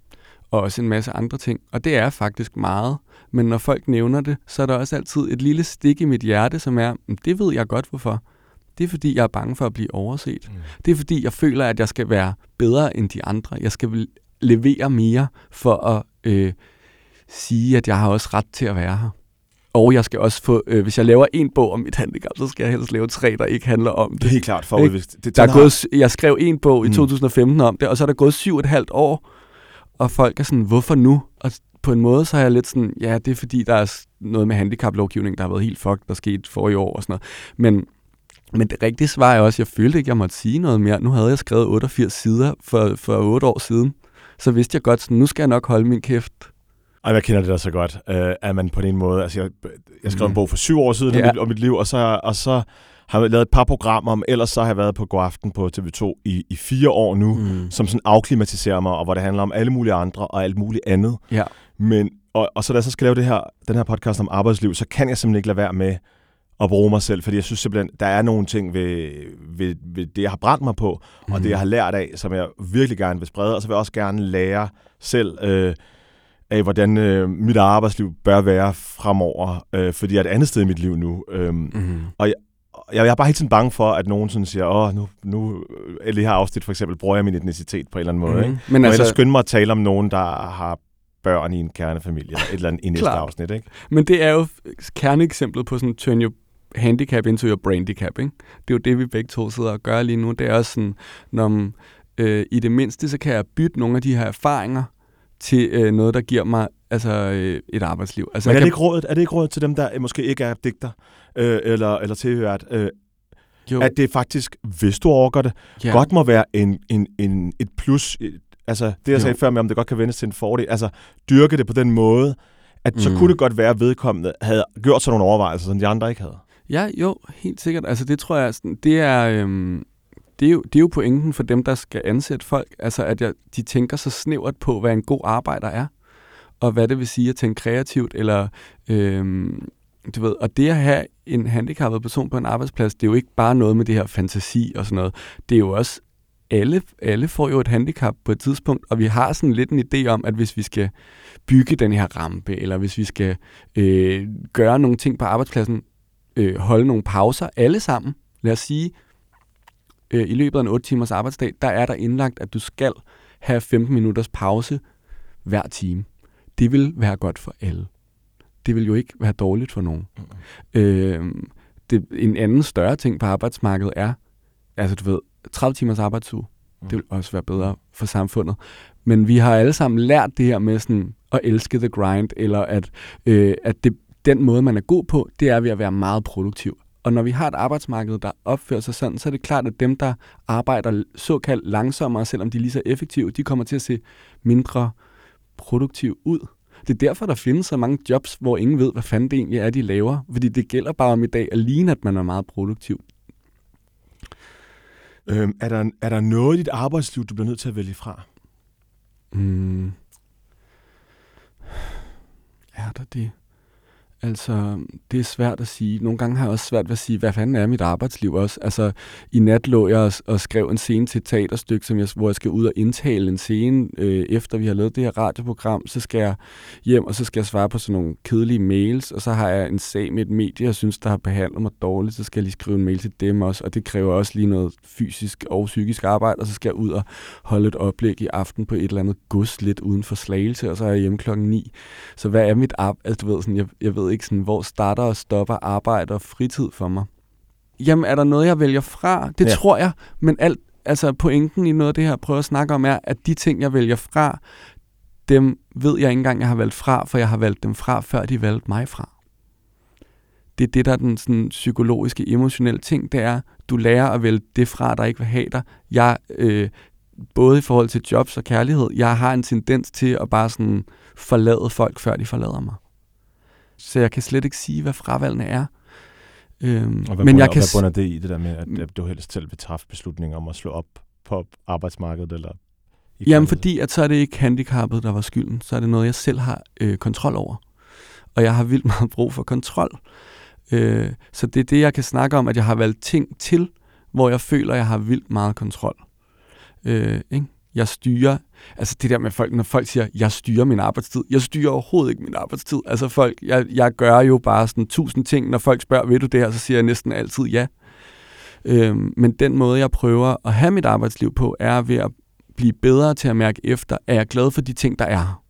og også en masse andre ting. Og det er faktisk meget. Men når folk nævner det, så er der også altid et lille stik i mit hjerte, som er, "Men det ved jeg godt hvorfor. Det er fordi, jeg er bange for at blive overset. Mm. Det er fordi, jeg føler, at jeg skal være bedre end de andre. Jeg skal levere mere for at øh, sige, at jeg har også ret til at være her. Og jeg skal også få, øh, hvis jeg laver en bog om mit handicap, så skal jeg helst lave tre, der ikke handler om det. Det er helt klart for Ikke? hvis det, Der er gået, jeg skrev en bog i Mm. 2015 om det, og så er der gået syv og et halvt år, og folk er sådan, hvorfor nu? Og på en måde, så er jeg lidt sådan, ja, det er fordi, der er noget med handicaplovgivning, der har været helt fucked, der skete for i år og sådan noget. Men, men det rigtige svar er også, at jeg følte ikke, jeg måtte sige noget mere. Nu havde jeg skrevet 88 sider for, for 8 år siden. Så vidste jeg godt, sådan, nu skal jeg nok holde min kæft. Ej, jeg kender det da så godt, øh, at man på den måde... Altså, jeg, jeg skrev Mm. en bog for syv år siden Ja. om, mit, om mit liv, og så, og så har jeg lavet et par programmer om, ellers så har jeg været på God Aften på TV2 i, i fire år nu, mm. Mm. som sådan afklimatiserer mig, og hvor det handler om alle mulige andre og alt muligt andet. Ja. Men, og, og så da jeg så skal lave det her, den her podcast om arbejdsliv, så kan jeg simpelthen ikke lade være med at bruge mig selv, fordi jeg synes simpelthen, der er nogle ting ved, ved, ved det, jeg har brændt mig på, mm. og det, jeg har lært af, som jeg virkelig gerne vil sprede, og så vil jeg også gerne lære selv øh, af, hvordan øh, mit arbejdsliv bør være fremover, øh, fordi jeg er et andet sted i mit liv nu. Øh, Mm. jeg, jeg er bare helt sådan bange for, at nogen sådan siger, åh, nu, nu, eller det her afsnit for eksempel, bruger jeg min etnicitet på en eller anden måde. Mm. Ikke? Men Men altså, altså, skynde mig at tale om nogen, der har børn i en kernefamilie, et eller andet i næste afsnit, ikke? Men det er jo kerneeksemplet på sådan turn your handicap into your braindicap, ikke? Det er jo det, vi begge to sidder og gør lige nu. Det er også sådan, når øh, i det mindste, så kan jeg bytte nogle af de her erfaringer til øh, noget, der giver mig altså, øh, et arbejdsliv. Altså, Men er jeg det, kan, ikke rådet, er det ikke rådet til dem, der øh, måske ikke er digter, øh, eller, eller tilhørt, øh, jo, at det faktisk, hvis du overgår det, ja, godt må være en, en, en, et plus, et- altså det jeg Jo. sagde før med, om det godt kan vendes til en fordel, altså dyrke det på den måde, at mm. så kunne det godt være, at vedkommende havde gjort sådan nogle overvejelser, som de andre ikke havde. Ja, jo, helt sikkert. Altså det tror jeg, sådan, det er, øhm, det, er jo, det er jo pointen for dem, der skal ansætte folk. Altså at jeg, de tænker så snævert på, hvad en god arbejder er, og hvad det vil sige at tænke kreativt, eller øhm, du ved, og det at have en handicappet person på en arbejdsplads, det er jo ikke bare noget med det her fantasi og sådan noget. Det er jo også, alle, alle får jo et handicap på et tidspunkt, og vi har sådan lidt en idé om, at hvis vi skal bygge den her rampe, eller hvis vi skal øh, gøre nogle ting på arbejdspladsen, øh, holde nogle pauser, alle sammen. Lad os sige, øh, i løbet af en 8 timers arbejdsdag, der er der indlagt, at du skal have 15 minutters pause hver time. Det vil være godt for alle. Det vil jo ikke være dårligt for nogen. Mm. Øh, det, en anden større ting på arbejdsmarkedet er, altså du ved, 30 timers arbejdsuge. Mm. Det vil også være bedre for samfundet. Men vi har alle sammen lært det her med sådan at elske the grind, eller at, øh, at det, den måde, man er god på, det er ved at være meget produktiv. Og når vi har et arbejdsmarked, der opfører sig sådan, så er det klart, at dem, der arbejder såkaldt langsommere, selvom de er lige så effektive, de kommer til at se mindre produktiv ud. Det er derfor, der findes så mange jobs, hvor ingen ved, hvad fanden det egentlig er, de laver. Fordi det gælder bare om i dag at ligne, at man er meget produktiv. Øhm, er, der, er der noget i dit arbejdsliv, du bliver nødt til at vælge fra? Mm. Er der det? Altså, det er svært at sige. Nogle gange har jeg også svært ved at sige, hvad fanden er mit arbejdsliv også? Altså, i nat lå jeg og, og skrev en scene til et teaterstykke, som jeg, hvor jeg skal ud og indtale en scene, øh, efter vi har lavet det her radioprogram. Så skal jeg hjem, og så skal jeg svare på sådan nogle kedelige mails, og så har jeg en sag med et medie, jeg synes, der har behandlet mig dårligt, så skal jeg lige skrive en mail til dem også, og det kræver også lige noget fysisk og psykisk arbejde, og så skal jeg ud og holde et oplæg i aften på et eller andet gods lidt uden for slagelse, og så er jeg hjemme klokken 9. Så hvad er mit arbejde? Altså, du ved, sådan, jeg, jeg ved ikke, sådan, hvor starter og stopper arbejde og fritid for mig. Jamen, er der noget, jeg vælger fra? Det ja. tror jeg, men alt, altså pointen i noget af det her, jeg prøver at snakke om, er, at de ting, jeg vælger fra, dem ved jeg ikke engang, jeg har valgt fra, for jeg har valgt dem fra, før de valgte mig fra. Det er det, der er den sådan, psykologiske, emotionelle ting, det er, du lærer at vælge det fra, der ikke vil have dig. Jeg, øh, både i forhold til jobs og kærlighed, jeg har en tendens til at bare sådan forlade folk, før de forlader mig. Så jeg kan slet ikke sige, hvad fravalgene er. Øhm, Og hvad, men bunder, jeg kan... hvad bunder det i, det der med, at, at du helst selv vil træffe beslutninger om at slå op på arbejdsmarkedet? Eller i Jamen fordi, at så er det ikke handicappet, der var skylden. Så er det noget, jeg selv har øh, kontrol over. Og jeg har vildt meget brug for kontrol. Øh, så det er det, jeg kan snakke om, at jeg har valgt ting til, hvor jeg føler, at jeg har vildt meget kontrol. Øh, ikke? Jeg styrer, altså det der med folk, når folk siger, jeg styrer min arbejdstid. Jeg styrer overhovedet ikke min arbejdstid. Altså folk, jeg, jeg gør jo bare sådan tusind ting. Når folk spørger, ved du det her, så siger jeg næsten altid ja. Øhm, men den måde, jeg prøver at have mit arbejdsliv på, er ved at blive bedre til at mærke efter, er jeg glad for de ting, der er.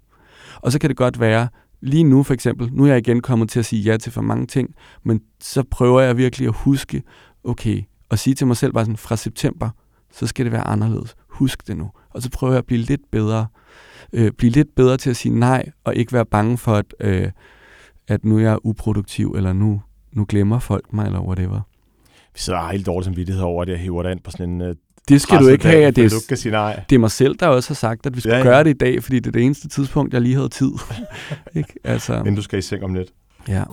Og så kan det godt være, lige nu for eksempel, nu er jeg igen kommet til at sige ja til for mange ting, men så prøver jeg virkelig at huske, okay, og sige til mig selv bare sådan, fra september, så skal det være anderledes. Husk det nu. Og så prøver jeg at blive lidt bedre. Øh, blive lidt bedre til at sige nej, og ikke være bange for, at, øh, at nu er jeg uproduktiv, eller nu, nu glemmer folk mig, eller whatever. Vi sidder helt dårlig samvittighed over, at jeg hiver dig ind på sådan en uh, Det skal du ikke have, at det er, sige nej. det er mig selv, der også har sagt, at vi skulle Ja, ja, ja. gøre det i dag, fordi det er det eneste tidspunkt, jeg lige havde tid. ikke? Altså, Inden du skal i seng om lidt. ja.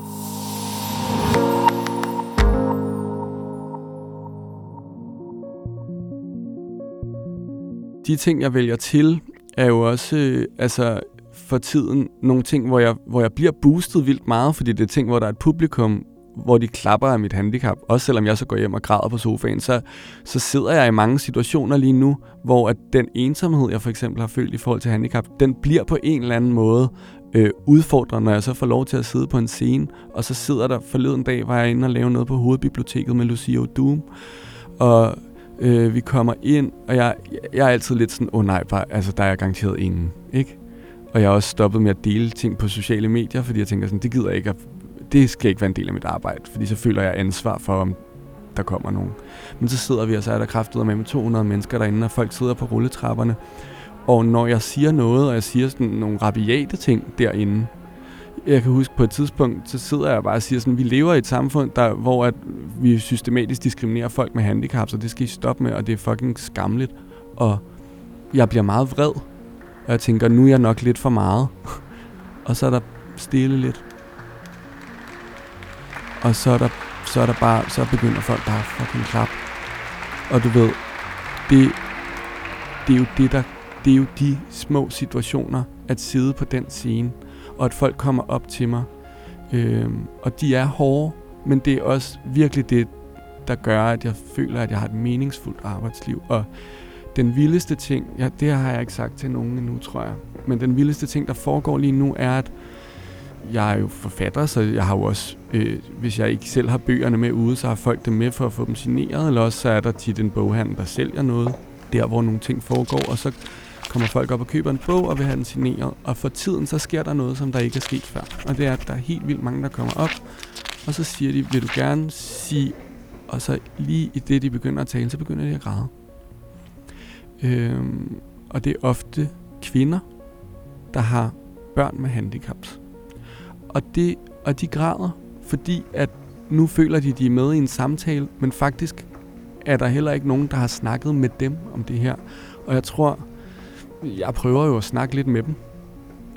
De ting, jeg vælger til, er jo også øh, altså, for tiden nogle ting, hvor jeg, hvor jeg bliver boostet vildt meget, fordi det er ting, hvor der er et publikum, hvor de klapper af mit handicap. Også selvom jeg så går hjem og græder på sofaen, så, så sidder jeg i mange situationer lige nu, hvor at den ensomhed, jeg for eksempel har følt i forhold til handicap, den bliver på en eller anden måde øh, udfordrende, når jeg så får lov til at sidde på en scene, og så sidder der forleden dag, var jeg inde og lave noget på Hovedbiblioteket med Lucia Doom, og øh, vi kommer ind, og jeg, jeg er altid lidt sådan, åh oh, nej, bare, altså der er jeg garanteret ingen, ikke? Og jeg har også stoppet med at dele ting på sociale medier, fordi jeg tænker sådan, det gider jeg ikke, at, det skal ikke være en del af mit arbejde, fordi så føler jeg ansvar for, om der kommer nogen. Men så sidder vi, og så er der kraftet med 200 mennesker derinde, og folk sidder på rulletrapperne. Og når jeg siger noget, og jeg siger sådan nogle rabiate ting derinde, jeg kan huske på et tidspunkt, så sidder jeg bare og siger sådan, vi lever i et samfund, der, hvor at vi systematisk diskriminerer folk med handicap, så det skal I stoppe med, og det er fucking skamligt. Og jeg bliver meget vred, og jeg tænker, nu er jeg nok lidt for meget. og så er der stille lidt. Og så er der, så er der bare, så begynder folk bare fucking klap. Og du ved, det, det er jo det, der, det er jo de små situationer, at sidde på den scene, og at folk kommer op til mig. Øh, og de er hårde, men det er også virkelig det, der gør, at jeg føler, at jeg har et meningsfuldt arbejdsliv. Og den vildeste ting, ja, det har jeg ikke sagt til nogen endnu, tror jeg, men den vildeste ting, der foregår lige nu, er, at jeg er jo forfatter, så jeg har jo også, øh, hvis jeg ikke selv har bøgerne med ude, så har folk dem med for at få dem signeret, eller også så er der tit en boghandel, der sælger noget, der hvor nogle ting foregår, og så kommer folk op og køber en bog og vil have den signeret, og for tiden så sker der noget, som der ikke er sket før, og det er, at der er helt vildt mange, der kommer op, og så siger de, vil du gerne sige, og så lige i det, de begynder at tale, så begynder de at græde. Øhm, og det er ofte kvinder, der har børn med handicaps. Og, det, og de græder, fordi at nu føler de, at de er med i en samtale, men faktisk er der heller ikke nogen, der har snakket med dem om det her. Og jeg tror, jeg prøver jo at snakke lidt med dem.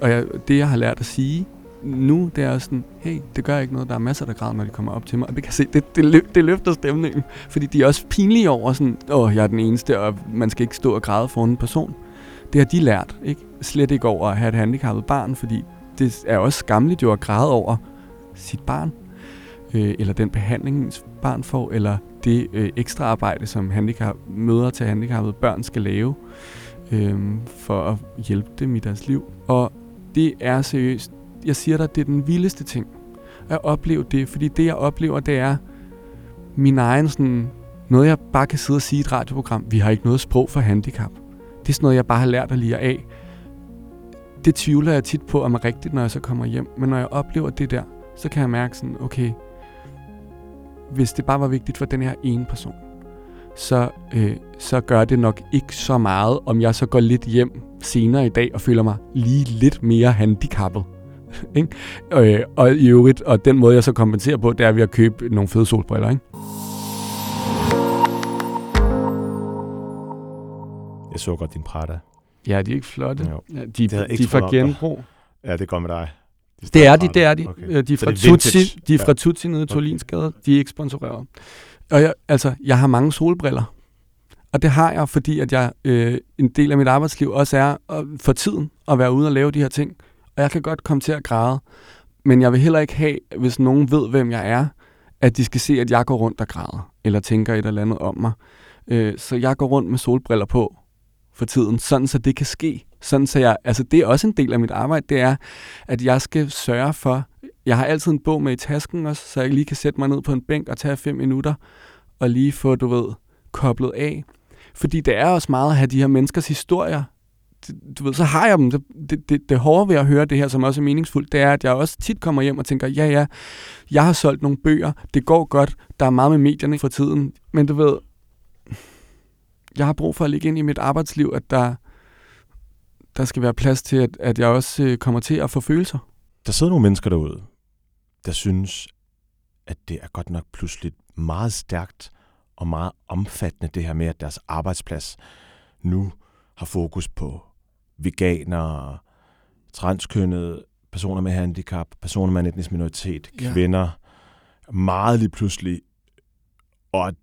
Og jeg, det, jeg har lært at sige nu, det er sådan, hey, det gør ikke noget, der er masser, der græder, når de kommer op til mig. Og det kan se, det, det, løb, det løfter stemningen. Fordi de er også pinlige over sådan, åh, jeg er den eneste, og man skal ikke stå og græde for en person. Det har de lært, ikke? Slet ikke over at have et handicappet barn, fordi det er også skamligt jo at græde over sit barn, øh, eller den behandling, ens barn får, eller det øh, ekstra arbejde, som handicap, møder til handicappede børn skal lave, øh, for at hjælpe dem i deres liv. Og det er seriøst, jeg siger dig, det er den vildeste ting, at opleve det, fordi det, jeg oplever, det er min egen sådan, noget, jeg bare kan sidde og sige i et radioprogram, vi har ikke noget sprog for handicap. Det er sådan noget, jeg bare har lært at lide af. Det tvivler jeg tit på, om er rigtigt, når jeg så kommer hjem. Men når jeg oplever det der, så kan jeg mærke sådan, okay, hvis det bare var vigtigt for den her ene person, så, øh, så gør det nok ikke så meget, om jeg så går lidt hjem senere i dag og føler mig lige lidt mere handicappet. ikke? Øh, og i øvrigt, og den måde, jeg så kompenserer på, det er ved at købe nogle fede solbriller. Ikke? Jeg så godt din Prada. Ja, de er ikke flotte. Jo. Ja, de, de, de er fra genbrug. Ja, det går med dig. Det er de, det er de. Okay. Okay. De er fra. Tutsi, de er fra Ja. Tutsi nede i Torlinsgade. De er ikke sponsoreret. Og jeg, altså, jeg har mange solbriller. Og det har jeg, fordi at jeg øh, en del af mit arbejdsliv også er at, for tiden at være ude og lave de her ting. Og jeg kan godt komme til at græde. Men jeg vil heller ikke have, hvis nogen ved, hvem jeg er, at de skal se, at jeg går rundt og græder. Eller tænker et eller andet om mig. Øh, så jeg går rundt med solbriller på for tiden, sådan så det kan ske. Sådan så jeg, altså det er også en del af mit arbejde, det er, at jeg skal sørge for, jeg har altid en bog med i tasken også, så jeg lige kan sætte mig ned på en bænk og tage fem minutter, og lige få, du ved, koblet af. Fordi det er også meget at have de her menneskers historier du ved, så har jeg dem. Det, det, det, hårde ved at høre det her, som også er meningsfuldt, det er, at jeg også tit kommer hjem og tænker, ja, ja, jeg har solgt nogle bøger, det går godt, der er meget med medierne for tiden, men du ved, jeg har brug for at ligge ind i mit arbejdsliv, at der, der skal være plads til, at, at jeg også øh, kommer til at få følelser. Der sidder nogle mennesker derude, der synes, at det er godt nok pludselig meget stærkt og meget omfattende, det her med, at deres arbejdsplads nu har fokus på veganere, transkønnede, personer med handicap, personer med en etnisk minoritet, Ja. kvinder, meget lige pludselig, og at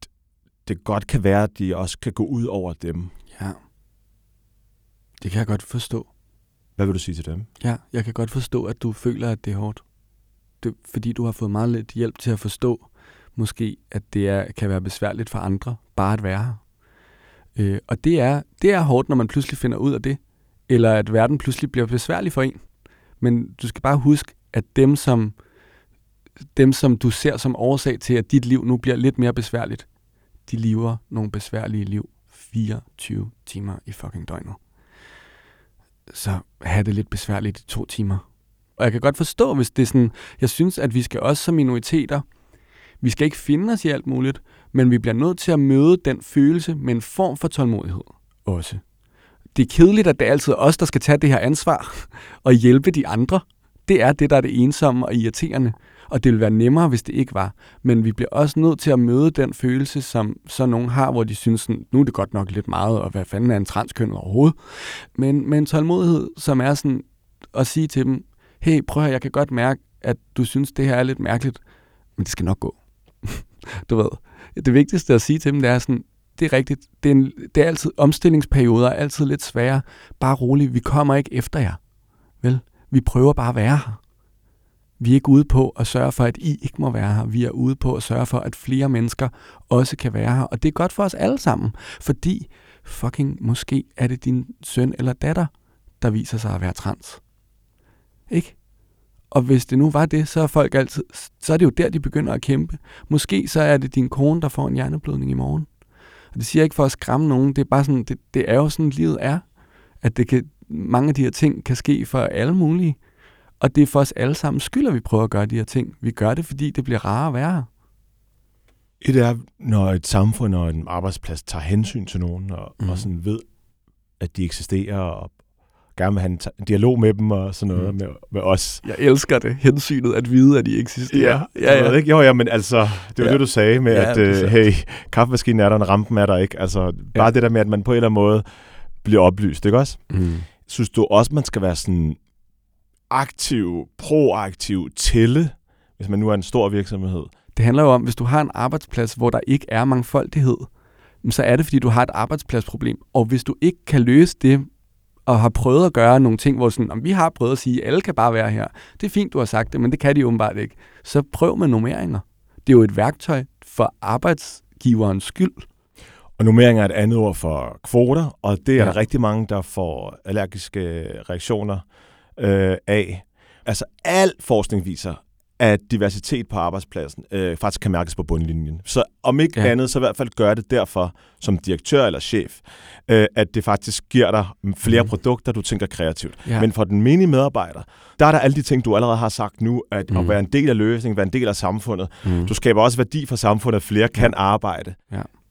det godt kan være, at de også kan gå ud over dem. Ja. Det kan jeg godt forstå. Hvad vil du sige til dem? Ja, jeg kan godt forstå, at du føler, at det er hårdt. Det, fordi du har fået meget lidt hjælp til at forstå, måske, at det er, kan være besværligt for andre, bare at være her. Øh, og det er, det er hårdt, når man pludselig finder ud af det. Eller at verden pludselig bliver besværlig for en. Men du skal bare huske, at dem som, dem, som du ser som årsag til, at dit liv nu bliver lidt mere besværligt, de lever nogle besværlige liv 24 timer i fucking døgnet så have det lidt besværligt i to timer. Og jeg kan godt forstå, hvis det er sådan, jeg synes, at vi skal også som minoriteter, vi skal ikke finde os i alt muligt, men vi bliver nødt til at møde den følelse med en form for tålmodighed også. Det er kedeligt, at det er altid os, der skal tage det her ansvar og hjælpe de andre. Det er det, der er det ensomme og irriterende. Og det ville være nemmere, hvis det ikke var. Men vi bliver også nødt til at møde den følelse, som så nogen har, hvor de synes, sådan, nu er det godt nok lidt meget, og hvad fanden er en transkøn overhovedet? Men med en tålmodighed, som er sådan at sige til dem, hey, prøv at jeg kan godt mærke, at du synes, det her er lidt mærkeligt, men det skal nok gå. du ved, det vigtigste at sige til dem, det er sådan, det er rigtigt, det er, en, det er altid omstillingsperioder, er altid lidt svære. Bare rolig, vi kommer ikke efter jer. Vel, vi prøver bare at være her. Vi er ikke ude på at sørge for, at I ikke må være her. Vi er ude på at sørge for, at flere mennesker også kan være her. Og det er godt for os alle sammen, fordi fucking måske er det din søn eller datter, der viser sig at være trans. Ikke? Og hvis det nu var det, så er folk altid, så er det jo der, de begynder at kæmpe. Måske så er det din kone, der får en hjerneblødning i morgen. Og det siger jeg ikke for at skræmme nogen, det er bare sådan, det, det er jo sådan, livet er. At det kan, mange af de her ting kan ske for alle mulige. Og det er for os alle sammen skyld, at vi prøver at gøre de her ting. Vi gør det, fordi det bliver rarere at være her. Et er, når et samfund og en arbejdsplads tager hensyn til nogen, og, mm. Mhm. og sådan ved, at de eksisterer, og gerne vil have en, en dialog med dem og sådan noget Mm. med, med os. Jeg elsker det, hensynet at vide, at de eksisterer. ja, ja. Ikke? Jo, ja, men altså, det var Ja. ja. det, du sagde med, Ja, ja, at øh, hey, kaffemaskinen er der, og rampen er der ikke. Altså, bare Ja. det der med, at man på en eller anden måde bliver oplyst, ikke også? Mm. Synes du også, man skal være sådan aktiv, proaktiv, tælle, hvis man nu er en stor virksomhed? Det handler jo om, hvis du har en arbejdsplads, hvor der ikke er mangfoldighed, så er det, fordi du har et arbejdspladsproblem. Og hvis du ikke kan løse det, og har prøvet at gøre nogle ting, hvor sådan, om vi har prøvet at sige, at alle kan bare være her. Det er fint, du har sagt det, men det kan de åbenbart ikke. Så prøv med nummeringer. Det er jo et værktøj for arbejdsgiverens skyld. Og nummering er et andet ord for kvoter, og det er ja. der rigtig mange, der får allergiske reaktioner øh, af. Altså al forskning viser, at diversitet på arbejdspladsen øh, faktisk kan mærkes på bundlinjen. Så om ikke Ja. ja. andet, så i hvert fald gør det derfor som direktør eller chef, øh, at det faktisk giver dig flere Mhm. mm. produkter, du tænker kreativt. Ja. Ja. Men for den menige medarbejder, der er der alle de ting, du allerede har sagt nu, at Mm. at være en del af løsningen, være en del af samfundet. mm. Du skaber også værdi for samfundet, at flere kan arbejde.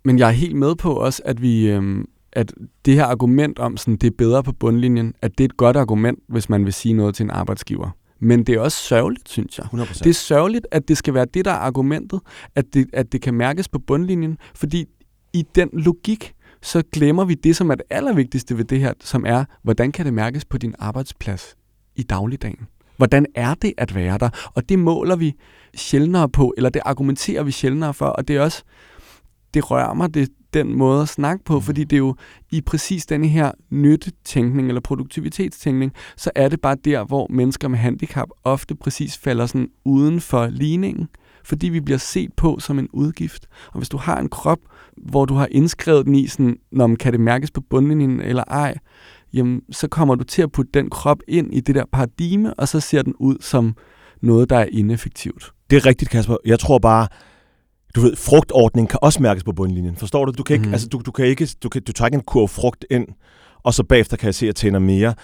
Men jeg er helt med på også, at vi... Øhm, at det her argument om, sådan, det er bedre på bundlinjen, at det er et godt argument, hvis man vil sige noget til en arbejdsgiver. Men det er også sørgeligt, synes jeg. 100%. Det er sørgeligt, at det skal være det, der er argumentet, at det, at det kan mærkes på bundlinjen, fordi i den logik, så glemmer vi det, som er det allervigtigste ved det her, som er, hvordan kan det mærkes på din arbejdsplads i dagligdagen? Hvordan er det at være der? Og det måler vi sjældnere på, eller det argumenterer vi sjældnere for, og det er også, det rører mig, det, den måde at snakke på, fordi det er jo i præcis denne her nyttetænkning eller produktivitetstænkning, så er det bare der, hvor mennesker med handicap ofte præcis falder sådan uden for ligningen, fordi vi bliver set på som en udgift. Og hvis du har en krop, hvor du har indskrevet den i sådan, når man kan det mærkes på bundlinjen eller ej, jamen så kommer du til at putte den krop ind i det der paradigme, og så ser den ud som noget, der er ineffektivt. Det er rigtigt, Kasper. Jeg tror bare, du ved, frugtordning kan også mærkes på bundlinjen. Forstår du? Du kan ikke, mm. altså, du, du kan ikke, du, kan, du tager ikke en kurv frugt ind, og så bagefter kan jeg se, at jeg tjener mere.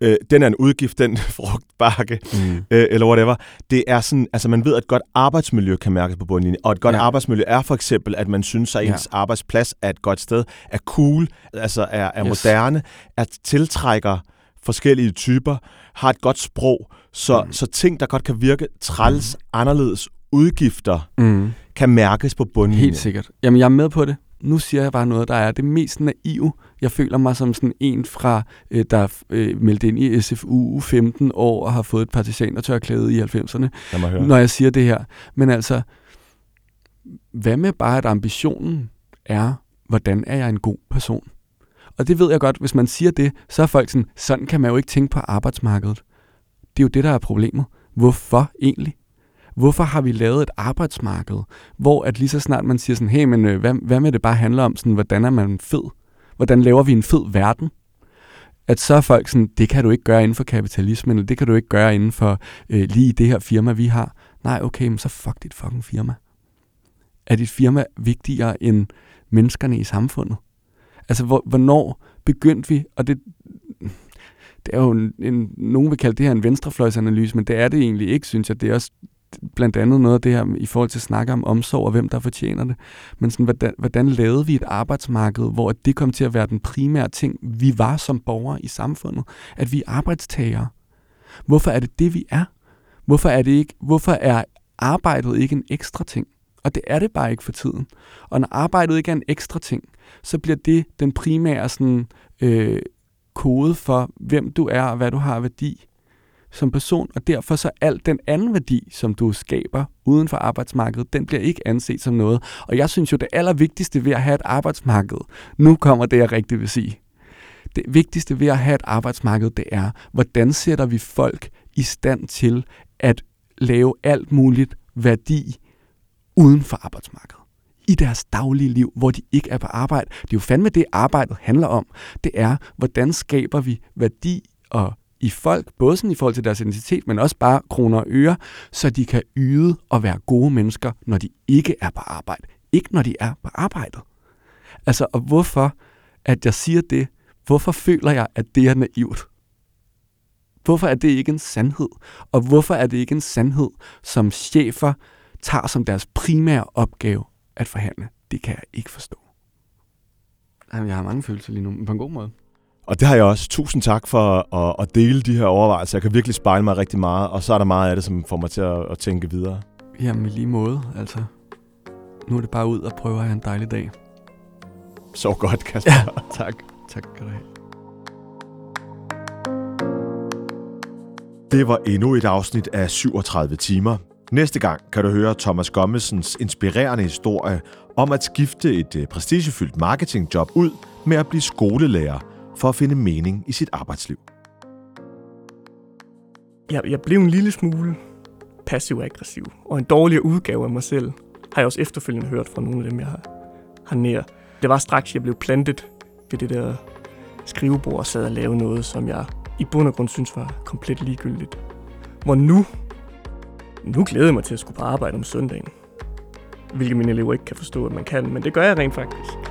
Øh, den er en udgift, den frugtbakke, mm. øh, eller whatever. Det er sådan, altså man ved, at et godt arbejdsmiljø kan mærkes på bundlinjen, og et godt ja. arbejdsmiljø er for eksempel, at man synes, at ens ja. arbejdsplads er et godt sted, er cool, altså er, er yes. moderne, at tiltrækker forskellige typer, har et godt sprog, så, mm. så ting, der godt kan virke træls, mm. anderledes, udgifter, mm. kan mærkes på bundlinjen. Helt sikkert. Jamen, jeg er med på det nu siger jeg bare noget, der er det mest naive. Jeg føler mig som sådan en fra, øh, der øh, meldte ind i SFU 15 år og har fået et partisanertørklæde i 90'erne, når jeg siger det her. Men altså, hvad med bare, at ambitionen er, hvordan er jeg en god person? Og det ved jeg godt, hvis man siger det, så er folk sådan, sådan kan man jo ikke tænke på arbejdsmarkedet. Det er jo det, der er problemet. Hvorfor egentlig? Hvorfor har vi lavet et arbejdsmarked, hvor at lige så snart man siger sådan, hey, men øh, hvad, hvad med det bare handler om, sådan, hvordan er man fed? Hvordan laver vi en fed verden? At så er folk sådan, det kan du ikke gøre inden for kapitalismen, eller det kan du ikke gøre inden for øh, lige det her firma, vi har. Nej, okay, men så fuck dit fucking firma. Er dit firma vigtigere end menneskerne i samfundet? Altså, hvor, hvornår begyndte vi, og det, det er jo en, en, nogen vil kalde det her en venstrefløjsanalyse, men det er det egentlig ikke, synes jeg. Det er også blandt andet noget af det her i forhold til at snakke om omsorg og hvem der fortjener det. Men sådan, hvordan, hvordan lavede vi et arbejdsmarked, hvor det kom til at være den primære ting, vi var som borgere i samfundet? At vi er arbejdstagere. Hvorfor er det det, vi er? Hvorfor er, det ikke, hvorfor er arbejdet ikke en ekstra ting? Og det er det bare ikke for tiden. Og når arbejdet ikke er en ekstra ting, så bliver det den primære sådan, øh, kode for, hvem du er og hvad du har værdi som person, og derfor så alt den anden værdi, som du skaber uden for arbejdsmarkedet, den bliver ikke anset som noget. Og jeg synes jo, det allervigtigste ved at have et arbejdsmarked, nu kommer det, jeg rigtig vil sige. Det vigtigste ved at have et arbejdsmarked, det er, hvordan sætter vi folk i stand til at lave alt muligt værdi uden for arbejdsmarkedet i deres daglige liv, hvor de ikke er på arbejde. Det er jo fandme det, arbejdet handler om. Det er, hvordan skaber vi værdi og i folk, både sådan i forhold til deres identitet, men også bare kroner og øre, så de kan yde og være gode mennesker, når de ikke er på arbejde. Ikke når de er på arbejdet. Altså, og hvorfor, at jeg siger det, hvorfor føler jeg, at det er naivt? Hvorfor er det ikke en sandhed? Og hvorfor er det ikke en sandhed, som chefer tager som deres primære opgave at forhandle? Det kan jeg ikke forstå. Jamen, jeg har mange følelser lige nu, men på en god måde. Og det har jeg også. Tusind tak for at, at dele de her overvejelser. Jeg kan virkelig spejle mig rigtig meget, og så er der meget af det, som får mig til at, at tænke videre. Jamen i lige måde, altså. Nu er det bare ud og prøve at have en dejlig dag. Så godt, Kasper. Ja, tak. Tak skal du have. Det var endnu et afsnit af 37 timer. Næste gang kan du høre Thomas Gommesens inspirerende historie om at skifte et prestigefyldt marketingjob ud med at blive skolelærer – for at finde mening i sit arbejdsliv. Jeg, jeg blev en lille smule passiv-aggressiv, og en dårligere udgave af mig selv, har jeg også efterfølgende hørt fra nogle af dem, jeg har, har nær. Det var straks, jeg blev plantet ved det der skrivebord og sad og lavede noget, som jeg i bund og grund synes var komplet ligegyldigt. Hvor nu, nu glæder jeg mig til at skulle på arbejde om søndagen. Hvilket mine elever ikke kan forstå, at man kan, men det gør jeg rent faktisk.